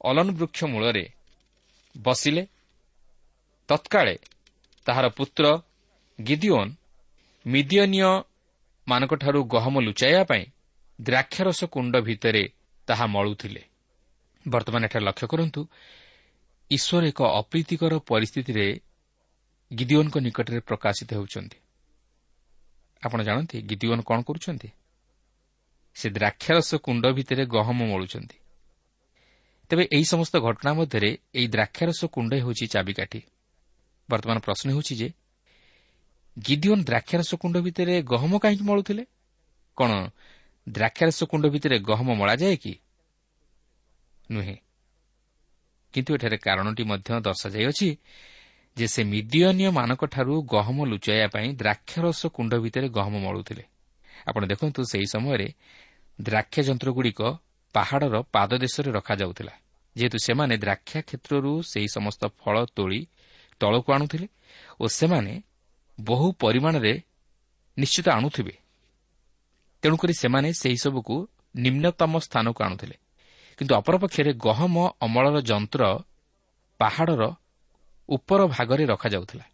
ଅଲନ ବୃକ୍ଷ ମୂଳରେ ବସିଲେ। ତତ୍କାଳେ ତାହାର ପୁତ୍ର ଗିଦିଓନ୍ ମିଦିୟନୀୟମାନଙ୍କଠାରୁ ଗହମ ଲୁଚାଇବା ପାଇଁ ଦ୍ରାକ୍ଷରସ କୁଣ୍ଡ ଭିତରେ ତାହା ମଳୁଥିଲେ। ବର୍ତ୍ତମାନ ଏଠାରେ ଲକ୍ଷ୍ୟ କରନ୍ତୁ ଈଶ୍ୱର ଏକ ଅପ୍ରୀତିକର ପରିସ୍ଥିତିରେ ଗିଦିଓନ୍ଙ୍କ ନିକଟରେ ପ୍ରକାଶିତ ହେଉଛନ୍ତି। ଆପଣ ଜାଣନ୍ତି ଗିଦିଓନ୍ କ'ଣ କରୁଛନ୍ତି? ସେ ଦ୍ରାକ୍ଷାରସ କୁଣ୍ଡ ଭିତରେ ଗହମ ମଳୁଛନ୍ତି। ତେବେ ଏହି ସମସ୍ତ ଘଟଣା ମଧ୍ୟରେ ଏହି ଦ୍ରାକ୍ଷାରସ କୁଣ୍ଡ ହେଉଛି ଚାବିକାଠି। ବର୍ତ୍ତମାନ ପ୍ରଶ୍ନ ହେଉଛି ଯେ ଗିଦିଓନ୍ ଦ୍ରାକ୍ଷାରସ କୁଣ୍ଡ ଭିତରେ ଗହମ କାହିଁକି ମଳୁଥିଲେ? କ'ଣ ଦ୍ରାକ୍ଷାରସ କୁଣ୍ଡ ଭିତରେ ଗହମ ମଳାଯାଏ କି? ନୁହେଁ। କିନ୍ତୁ ଏଠାରେ କାରଣଟି ମଧ୍ୟ ଦର୍ଶାଯାଇଅଛି ଯେ ସେ ମିଦିୟନୀୟମାନଙ୍କଠାରୁ ଗହମ ଲୁଚାଇବା ପାଇଁ ଦ୍ରାକ୍ଷାରସ କୁଣ୍ଡ ଭିତରେ ଗହମ ମଳୁଥିଲେ। ଆପଣ ଦେଖନ୍ତୁ ସେହି ସମୟରେ ଦ୍ରାକ୍ଷା ଯନ୍ତ୍ରଗୁଡ଼ିକ ପାହାଡ଼ର ପାଦଦେଶରେ ରଖାଯାଉଥିଲା। ଯେହେତୁ ସେମାନେ ଦ୍ରାକ୍ଷା କ୍ଷେତ୍ରରୁ ସେହି ସମସ୍ତ ଫଳ ତୋଳି ତଳକୁ ଆଣୁଥିଲେ ଓ ସେମାନେ ବହୁ ପରିମାଣରେ ନିଶ୍ଚିତ ଆଣୁଥିବେ। ତେଣୁକରି ସେମାନେ ସେହିସବୁକୁ ନିମ୍ନତମ ସ୍ଥାନକୁ ଆଣୁଥିଲେ। କିନ୍ତୁ ଅପରପକ୍ଷରେ ଗହମ ଅମଳର ଯନ୍ତ୍ର ପାହାଡ଼ର ଉପର ଭାଗରେ ରଖାଯାଉଥିଲା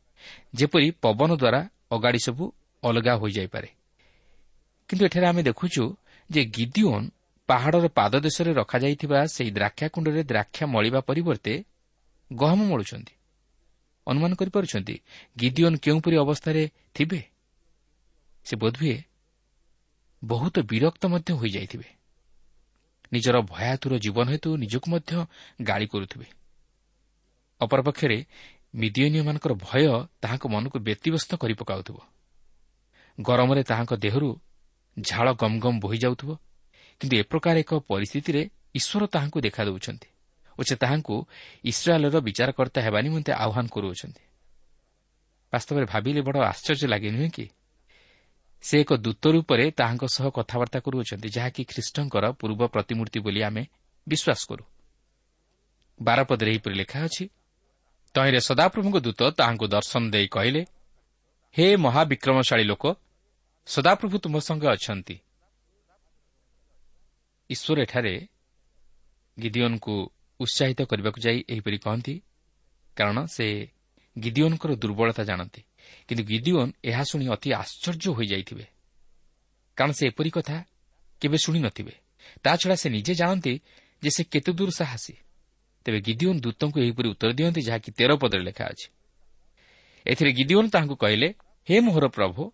ଯେପରି ପବନ ଦ୍ୱାରା ଅଗାଡ଼ି ସବୁ ଅଲଗା ହୋଇଯାଇପାରେ। କିନ୍ତୁ ଏଠାରେ ଆମେ ଦେଖୁଛୁ ଯେ ଗିଦିଓନ୍ ପାହାଡ଼ର ପାଦଦେଶରେ ରଖାଯାଇଥିବା ସେହି ଦ୍ରାକ୍ଷାକୁଣ୍ଡରେ ଦ୍ରାକ୍ଷା ମଳିବା ପରିବର୍ତ୍ତେ ଗହମ ମଳୁଛନ୍ତି। ଅନୁମାନ କରିପାରୁଛନ୍ତି ଗିଦିଓନ୍ କେଉଁପରି ଅବସ୍ଥାରେ ଥିବେ? ସେ ବୋଧହୁଏ ବହୁତ ବିରକ୍ତ ମଧ୍ୟ ହୋଇଯାଇଥିବେ। ନିଜର ଭୟାତୁର ଜୀବନ ହେତୁ ନିଜକୁ ମଧ୍ୟ ଗାଳି କରୁଥିବେ। ଅପରପକ୍ଷରେ ମିଦିଓନିୟମାନଙ୍କର ଭୟ ତାହାଙ୍କ ମନକୁ ବ୍ୟତିବ୍ୟସ୍ତ କରି ପକାଉଥିବ। ଗରମରେ ତାହାଙ୍କ ଦେହରୁ ଝାଳ ଗମ୍ ଗମ୍ ବୋହିଯାଉଥିବ କିନ୍ତୁ ଏ ପ୍ରକାର ଏକ ପରିସ୍ଥିତିରେ ଈଶ୍ୱର ତାହାଙ୍କୁ ଦେଖା ଦେଉଛନ୍ତି ଓ ସେ ତାହାଙ୍କୁ ଇସ୍ରାଏଲ୍ର ବିଚାରକର୍ତ୍ତା ହେବା ନିମନ୍ତେ ଆହ୍ୱାନ କରୁଅଛନ୍ତି। ବାସ୍ତବରେ ଭାବିଲେ ବଡ଼ ଆଶ୍ଚର୍ଯ୍ୟ ଲାଗେ ନୁହେଁ କି? ସେ ଏକ ଦୂତ ରୂପରେ ତାହାଙ୍କ ସହ କଥାବାର୍ତ୍ତା କରୁଅଛନ୍ତି ଯାହାକି ଖ୍ରୀଷ୍ଟଙ୍କର ପୂର୍ବ ପ୍ରତିମୂର୍ତ୍ତି ବୋଲି ଆମେ ବିଶ୍ୱାସ କରୁ। ବାରପଦରେ ଏହିପରି ଲେଖା ଅଛି ତହିଁରେ ସଦାପ୍ରଭୁଙ୍କ ଦୂତ ତାହାଙ୍କୁ ଦର୍ଶନ ଦେଇ କହିଲେ ହେ ମହାବିକ୍ରମଶାଳୀ ଲୋକ ସଦାପ୍ରଭୁ ତୁମ ସଙ୍ଗେ ଅଛନ୍ତି। ଈଶ୍ୱର ଏଠାରେ ଗିଦିଓନ୍ଙ୍କୁ ଉତ୍ସାହିତ କରିବାକୁ ଯାଇ ଏହିପରି କହନ୍ତି କାରଣ ସେ ଗିଦିଓନ୍ଙ୍କର ଦୁର୍ବଳତା ଜାଣନ୍ତି। କିନ୍ତୁ ଗିଦିଓନ୍ ଏହା ଶୁଣି ଅତି ଆଶ୍ଚର୍ଯ୍ୟ ହୋଇଯାଇଥିବେ। କାରଣ ସେ ଏପରି କଥା କେବେ ଶୁଣି ନଥିବେ। ତାଛଡ଼ା ସେ ନିଜେ ଜାଣନ୍ତି ଯେ ସେ କେତେ ଦୂର ସାହସୀ। ତେବେ ଗିଦିଓନ୍ ଦୂତଙ୍କୁ ଏହିପରି ଉତ୍ତର ଦିଅନ୍ତି ଯାହାକି ତେର ପଦରେ ଲେଖା ଅଛି। ଏଥିରେ ଗିଦିଓନ୍ ତାହାଙ୍କୁ କହିଲେ ହେ ମୋହର ପ୍ରଭୁ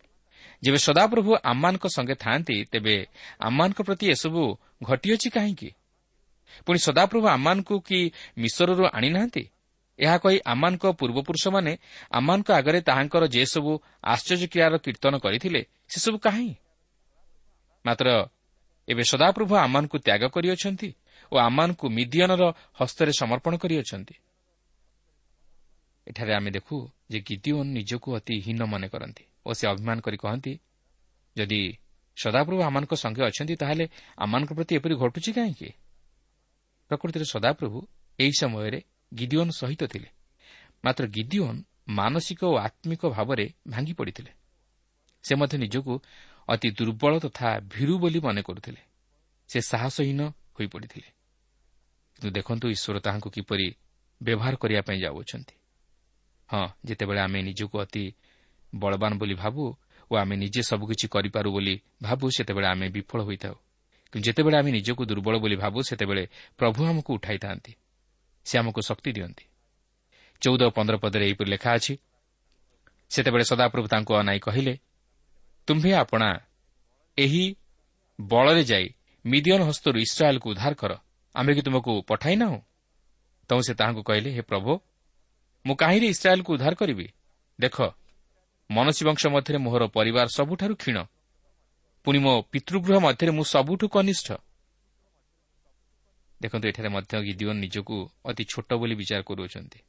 ଯେବେ ସଦାପ୍ରଭୁ ଆମମାନଙ୍କ ସଙ୍ଗେ ଥାଆନ୍ତି ତେବେ ଆମମାନଙ୍କ ପ୍ରତି ଏସବୁ ଘଟିଅଛି କାହିଁକି? ପୁଣି ସଦାପ୍ରଭୁ ଆମମାନଙ୍କୁ କି ମିଶରରୁ ଆଣିନାହାନ୍ତି? ଏହା କହି ଆମମାନଙ୍କ ପୂର୍ବପୁରୁଷମାନେ ଆମମାନଙ୍କ ଆଗରେ ତାହାଙ୍କର ଯେସବୁ ଆଶ୍ଚର୍ଯ୍ୟ କ୍ରିୟାର କୀର୍ତ୍ତନ କରିଥିଲେ ସେସବୁ କାହିଁ? ମାତ୍ର ଏବେ ସଦାପ୍ରଭୁ ଆମମାନଙ୍କୁ ତ୍ୟାଗ କରିଅଛନ୍ତି। ଓ ଆମମାନଙ୍କୁ ମିଦିୟନର ହସ୍ତରେ ସମର୍ପଣ କରିଅଛନ୍ତି। ଏଠାରେ ଆମେ ଦେଖୁ ଯେ ଗିଦିଓନ୍ ନିଜକୁ ଅତି ହୀନ ମନେ କରନ୍ତି ଓ ସେ ଅଭିମାନ କରି କହନ୍ତି ଯଦି ସଦାପ୍ରଭୁ ଆମମାନଙ୍କ ସଙ୍ଗେ ଅଛନ୍ତି ତାହେଲେ ଆମମାନଙ୍କ ପ୍ରତି ଏପରି ଘଟୁଛି କାହିଁକି? ପ୍ରକୃତିରେ ସଦାପ୍ରଭୁ ଏହି ସମୟରେ ଗିଦିଓନ୍ ସହିତ ଥିଲେ। ମାତ୍ର ଗିଦିଓନ୍ ମାନସିକ ଓ ଆତ୍ମିକ ଭାବରେ ଭାଙ୍ଗି ପଡ଼ିଥିଲେ। ସେ ମଧ୍ୟ ନିଜକୁ ଅତି ଦୁର୍ବଳ ତଥା ଭୀରୁ ବୋଲି ମନେ କରୁଥିଲେ। ସେ ସାହସହୀନ ହୋଇପଡ଼ିଥିଲେ କିନ୍ତୁ ଦେଖନ୍ତୁ ଈଶ୍ୱର ତାହାଙ୍କୁ କିପରି ବ୍ୟବହାର କରିବା ପାଇଁ ଯାଉଅଛନ୍ତି। ହଁ ଯେତେବେଳେ ଆମେ ନିଜକୁ ଅତି ବଳବାନ ବୋଲି ଭାବୁ ଓ ଆମେ ନିଜେ ସବୁକିଛି କରିପାରୁ ବୋଲି ଭାବୁ ସେତେବେଳେ ଆମେ ବିଫଳ ହୋଇଥାଉ। କିନ୍ତୁ ଯେତେବେଳେ ଆମେ ନିଜକୁ ଦୁର୍ବଳ ବୋଲି ଭାବୁ ସେତେବେଳେ ପ୍ରଭୁ ଆମକୁ ଉଠାଇଥାନ୍ତି। ସେ ଆମକୁ ଶକ୍ତି ଦିଅନ୍ତି। ଚଉଦ ପନ୍ଦର ପଦରେ ଏହିପରି ଲେଖା ଅଛି ସେତେବେଳେ ସଦାପ୍ରଭୁ ତାଙ୍କୁ ଅନାଇ କହିଲେ ତୁମ୍ଭେ ଆପଣା ଏହି ବଳରେ ଯାଇ ମିଦିୟନ ହସ୍ତରୁ ଇସ୍ରାଏଲ୍କୁ ଉଦ୍ଧାର କର। ଆମେ କି ତୁମକୁ ପଠାଇ ନାହୁଁ ତେଣୁ ସେ ତାହାଙ୍କୁ କହିଲେ ହେ ପ୍ରଭୁ ମୁଁ କାହିଁରେ ଇସ୍ରାଏଲ୍କୁ ଉଦ୍ଧାର କରିବି ଦେଖ ମନସୀ ବଂଶ ମଧ୍ୟରେ ମୋହର ପରିବାର ସବୁଠାରୁ କ୍ଷୀଣ ପୁଣି ମୋ ପିତୃଗୃହ ମଧ୍ୟରେ ମୁଁ ସବୁଠୁ କନିଷ୍ଠ ଦେଖନ୍ତୁ ଏଠାରେ ମଧ୍ୟ ଗିଦିଓନ୍ ନିଜକୁ ଅତି ଛୋଟ ବୋଲି ବିଚାର କରୁଅଛନ୍ତି।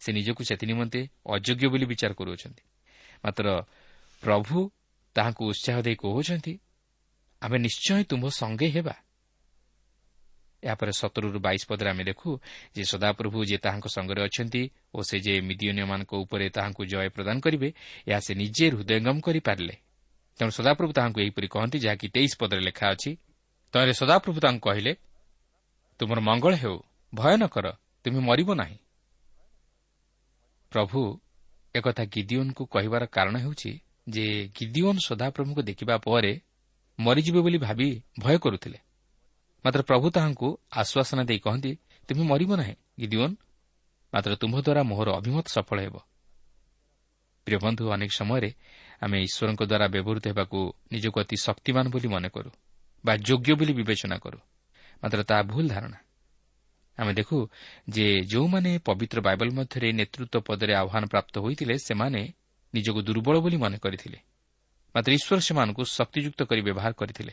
ସେ ନିଜକୁ ସେଥି ନିମନ୍ତେ ଅଯୋଗ୍ୟ ବୋଲି ବିଚାର କରୁଅଛନ୍ତି। ମାତ୍ର ପ୍ରଭୁ ତାହାଙ୍କୁ ଉତ୍ସାହ ଦେଇ କହୁଛନ୍ତି ଆମେ ନିଶ୍ଚୟ ତୁମ୍ଭ ସଙ୍ଗେ ହେବା। ଏହାପରେ ସତରରୁ ବାଇଶ ପଦରେ ଆମେ ଦେଖୁ ଯେ ସଦାପ୍ରଭୁ ଯେ ତାହାଙ୍କ ସଙ୍ଗରେ ଅଛନ୍ତି ଓ ସେ ଯେ ମିଦିଓନିୟମାନଙ୍କ ଉପରେ ତାହାଙ୍କୁ ଜୟ ପ୍ରଦାନ କରିବେ ଏହା ସେ ନିଜେ ହୃଦୟଙ୍ଗମ କରିପାରିଲେ। ତେଣୁ ସଦାପ୍ରଭୁ ତାହାଙ୍କୁ ଏହିପରି କହନ୍ତି ଯାହାକି ତେଇଶ ପଦରେ ଲେଖା ଅଛି। ତହିଁରେ ସଦାପ୍ରଭୁ ତାଙ୍କୁ କହିଲେ ତୁମର ମଙ୍ଗଳ ହେଉ ଭୟ ନ କର ତୁମେ ମରିବ ନାହିଁ। ପ୍ରଭୁ ଏକଥା ଗିଦିଓନ୍କୁ କହିବାର କାରଣ ହେଉଛି ଯେ ଗିଦିଓନ୍ ସଦାପ୍ରଭୁଙ୍କୁ ଦେଖିବା ପରେ ମରିଯିବେ ବୋଲି ଭାବି ଭୟ କରୁଥିଲେ। ମାତ୍ର ପ୍ରଭୁ ତାହାଙ୍କୁ ଆଶ୍ୱାସନା ଦେଇ କହନ୍ତି ତୁମେ ମରିବ ନାହିଁ ଗିଦିଓନ୍। ମାତ୍ର ତୁମ୍ଭ ଦ୍ୱାରା ମୋହର ଅଭିମତ ସଫଳ ହେବ। ପ୍ରିୟ ବନ୍ଧୁ ଅନେକ ସମୟରେ ଆମେ ଈଶ୍ୱରଙ୍କ ଦ୍ୱାରା ବ୍ୟବହୃତ ହେବାକୁ ନିଜକୁ ଅତି ଶକ୍ତିମାନ ବୋଲି ମନେ କରୁ ବା ଯୋଗ୍ୟ ବୋଲି ବିବେଚନା କରୁ। ମାତ୍ର ତାହା ଭୁଲ ଧାରଣା। ଆମେ ଦେଖୁ ଯେ ଯେଉଁମାନେ ପବିତ୍ର ବାଇବଲ ମଧ୍ୟରେ ନେତୃତ୍ୱ ପଦରେ ଆହ୍ୱାନ ପ୍ରାପ୍ତ ହୋଇଥିଲେ ସେମାନେ ନିଜକୁ ଦୁର୍ବଳ ବୋଲି ମନେ କରିଥିଲେ। ମାତ୍ର ଈଶ୍ୱର ସେମାନଙ୍କୁ ଶକ୍ତିଯୁକ୍ତ କରି ବ୍ୟବହାର କରିଥିଲେ।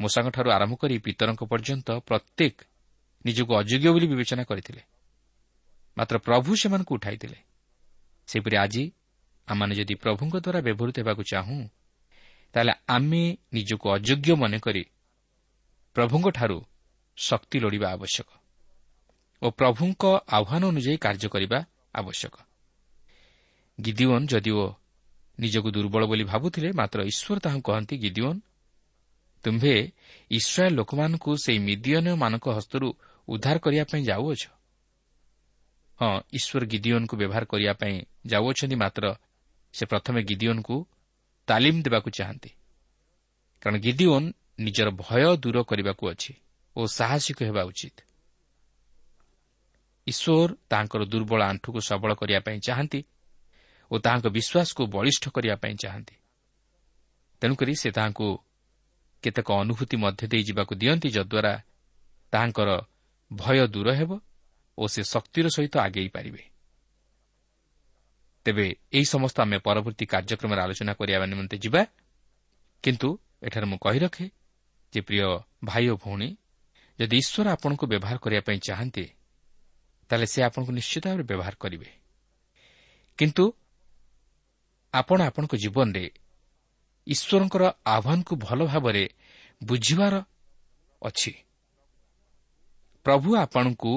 ମୂଷାଙ୍କଠାରୁ ଆରମ୍ଭ କରି ପିତରଙ୍କ ପର୍ଯ୍ୟନ୍ତ ପ୍ରତ୍ୟେକ ନିଜକୁ ଅଯୋଗ୍ୟ ବୋଲି ବିବେଚନା କରିଥିଲେ। ମାତ୍ର ପ୍ରଭୁ ସେମାନଙ୍କୁ ଉଠାଇଥିଲେ। ସେହିପରି ଆଜି ଆମମାନେ ଯଦି ପ୍ରଭୁଙ୍କ ଦ୍ୱାରା ବ୍ୟବହୃତ ହେବାକୁ ଚାହୁଁ ତାହେଲେ ଆମେ ନିଜକୁ ଅଯୋଗ୍ୟ ମନେକରି ପ୍ରଭୁଙ୍କଠାରୁ ଶକ୍ତି ଲୋଡ଼ିବା ଆବଶ୍ୟକ ଓ ପ୍ରଭୁଙ୍କ ଆହ୍ୱାନ ଅନୁଯାୟୀ କାର୍ଯ୍ୟ କରିବା ଆବଶ୍ୟକ। ଗିଦିଓନ୍ ଯଦିଓ ନିଜକୁ ଦୁର୍ବଳ ବୋଲି ଭାବୁଥିଲେ ମାତ୍ର ଈଶ୍ୱର ତାହାଙ୍କୁ କହନ୍ତି ଗିଦିଓନ୍ ତୁମ୍ଭେ ଇସ୍ରାଏଲ୍ ଲୋକମାନଙ୍କୁ ସେହି ମିଦିୟନମାନଙ୍କ ହସ୍ତରୁ ଉଦ୍ଧାର କରିବା ପାଇଁ ଯାଉଅଛ? ହଁ ଈଶ୍ୱର ଗିଦିଓନ୍କୁ ବ୍ୟବହାର କରିବା ପାଇଁ ଯାଉଅଛନ୍ତି ମାତ୍ର ସେ ପ୍ରଥମେ ଗିଦିଓନ୍କୁ ତାଲିମ ଦେବାକୁ ଚାହାନ୍ତି। କାରଣ ଗିଦିଓନ୍ ନିଜର ଭୟ ଦୂର କରିବାକୁ ଅଛି ଓ ସାହସିକ ହେବା ଉଚିତ। ଈଶ୍ୱର ତାଙ୍କର ଦୁର୍ବଳ ଆଣ୍ଠୁକୁ ସବଳ କରିବା ପାଇଁ ଚାହାନ୍ତି ଓ ତାହାଙ୍କ ବିଶ୍ୱାସକୁ ବଳିଷ୍ଠ କରିବା ପାଇଁ ଚାହାନ୍ତି। ତେଣୁକରି ସେ ତାହାଙ୍କୁ କେତେକ ଅନୁଭୂତି ମଧ୍ୟ ଦେଇ ଯିବାକୁ ଦିଅନ୍ତି ଯଦ୍ୱାରା ତାହାଙ୍କର ଭୟ ଦୂର ହେବ ଓ ସେ ଶକ୍ତିର ସହିତ ଆଗେଇ ପାରିବେ। ତେବେ ଏହି ସମସ୍ତ ଆମେ ପରବର୍ତ୍ତୀ କାର୍ଯ୍ୟକ୍ରମରେ ଆଲୋଚନା କରିବା ନିମନ୍ତେ ଯିବା। କିନ୍ତୁ ଏଠାରେ ମୁଁ କହି ରଖେ ଯେ ପ୍ରିୟ ଭାଇ ଓ ଭଉଣୀ ଯଦି ଈଶ୍ୱର ଆପଣଙ୍କୁ ବ୍ୟବହାର କରିବା ପାଇଁ ଚାହାନ୍ତି ତାହେଲେ ସେ ଆପଣଙ୍କୁ ନିଶ୍ଚିତ ଭାବରେ ବ୍ୟବହାର କରିବେ। କିନ୍ତୁ ଆପଣ ଆପଣଙ୍କ ଜୀବନରେ ଈଶ୍ୱରଙ୍କର ଆହ୍ୱାନକୁ ଭଲ ଭାବରେ ବୁଝିବାର ଅଛି। ପ୍ରଭୁ ଆପଣଙ୍କୁ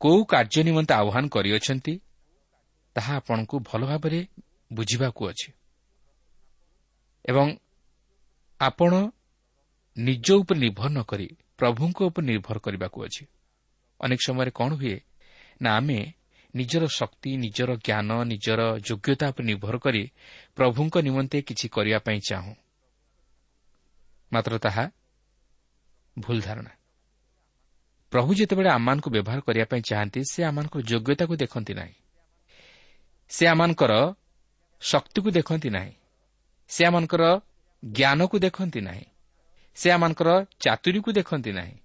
କେଉଁ କାର୍ଯ୍ୟ ନିମନ୍ତେ ଆହ୍ୱାନ କରିଅଛନ୍ତି ତାହା ଆପଣଙ୍କୁ ଭଲ ଭାବରେ ବୁଝିବାକୁ ଅଛି। ଏବଂ ଆପଣ ନିଜ ଉପରେ ନିର୍ଭର ନ କରି ପ୍ରଭୁଙ୍କ ଉପରେ ନିର୍ଭର କରିବାକୁ ଅଛି। ଅନେକ ସମୟରେ କ'ଣ ହୁଏ ନା ଆମେ ନିଜର ଶକ୍ତି ନିଜର ଜ୍ଞାନ ନିଜର ଯୋଗ୍ୟତା ଉପରେ ନିର୍ଭର କରି ପ୍ରଭୁଙ୍କ ନିମନ୍ତେ କିଛି କରିବା ପାଇଁ ଚାହୁଁ। ମାତ୍ର ତାହା ଭୁଲ ଧାରଣା। ପ୍ରଭୁ ଯେତେବେଳେ ଆମମାନଙ୍କୁ ବ୍ୟବହାର କରିବା ପାଇଁ ଚାହାନ୍ତି ସେ ଆମମାନଙ୍କର ଯୋଗ୍ୟତାକୁ ଦେଖନ୍ତି ନାହିଁ। ସେ ଆମମାନଙ୍କର ଶକ୍ତିକୁ ଦେଖନ୍ତି ନାହିଁ। ସେ ଆମମାନଙ୍କର ଜ୍ଞାନକୁ ଦେଖନ୍ତି ନାହିଁ। ସେ ଆମମାନଙ୍କର ଚାତୁରୀକୁ ଦେଖନ୍ତି ନାହିଁ।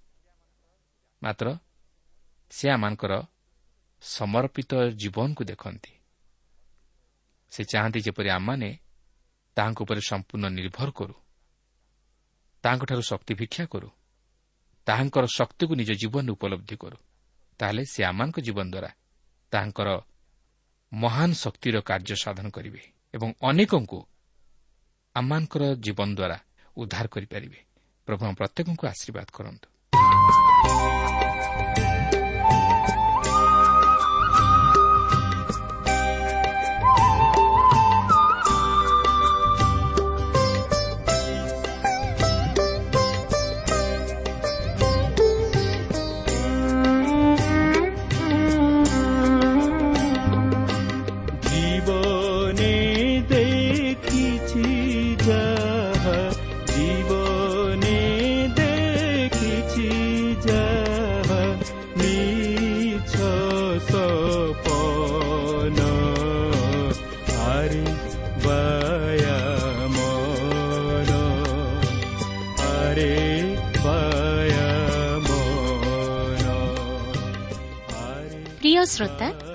ମାତ୍ର ସେ ଆମମାନଙ୍କର ସମର୍ପିତ ଜୀବନକୁ ଦେଖନ୍ତି। ସେ ଚାହାନ୍ତି ଯେପରି ଆମମାନେ ତାହାଙ୍କ ଉପରେ ସମ୍ପୂର୍ଣ୍ଣ ନିର୍ଭର କରୁ ତାହାଙ୍କଠାରୁ ଶକ୍ତି ଭିକ୍ଷା କରୁ ତାହାଙ୍କର ଶକ୍ତିକୁ ନିଜ ଜୀବନରେ ଉପଲବ୍ଧି କରୁ ତାହେଲେ ସେ ଆମମାନଙ୍କ ଜୀବନ ଦ୍ୱାରା ତାହାଙ୍କର ମହାନ ଶକ୍ତିର କାର୍ଯ୍ୟ ସାଧନ କରିବେ ଏବଂ ଅନେକଙ୍କୁ ଆମମାନଙ୍କର ଜୀବନ ଦ୍ୱାରା ଉଦ୍ଧାର କରିପାରିବେ। ପ୍ରଭୁ ପ୍ରତ୍ୟେକଙ୍କୁ ଆଶୀର୍ବାଦ କରନ୍ତୁ।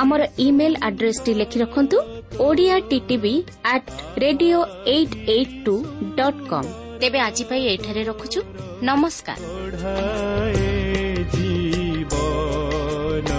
ଆମର ଇମେଲ ଆଡ୍ରେସଟି ଲେଖି ରଖନ୍ତୁ Odia TTV at radio eight eight two dot com ତେବେ ଆଜି ପାଇଁ ଏଠାରେ ରଖୁଛୁ। ନମସ୍କାର। ଜୀବନ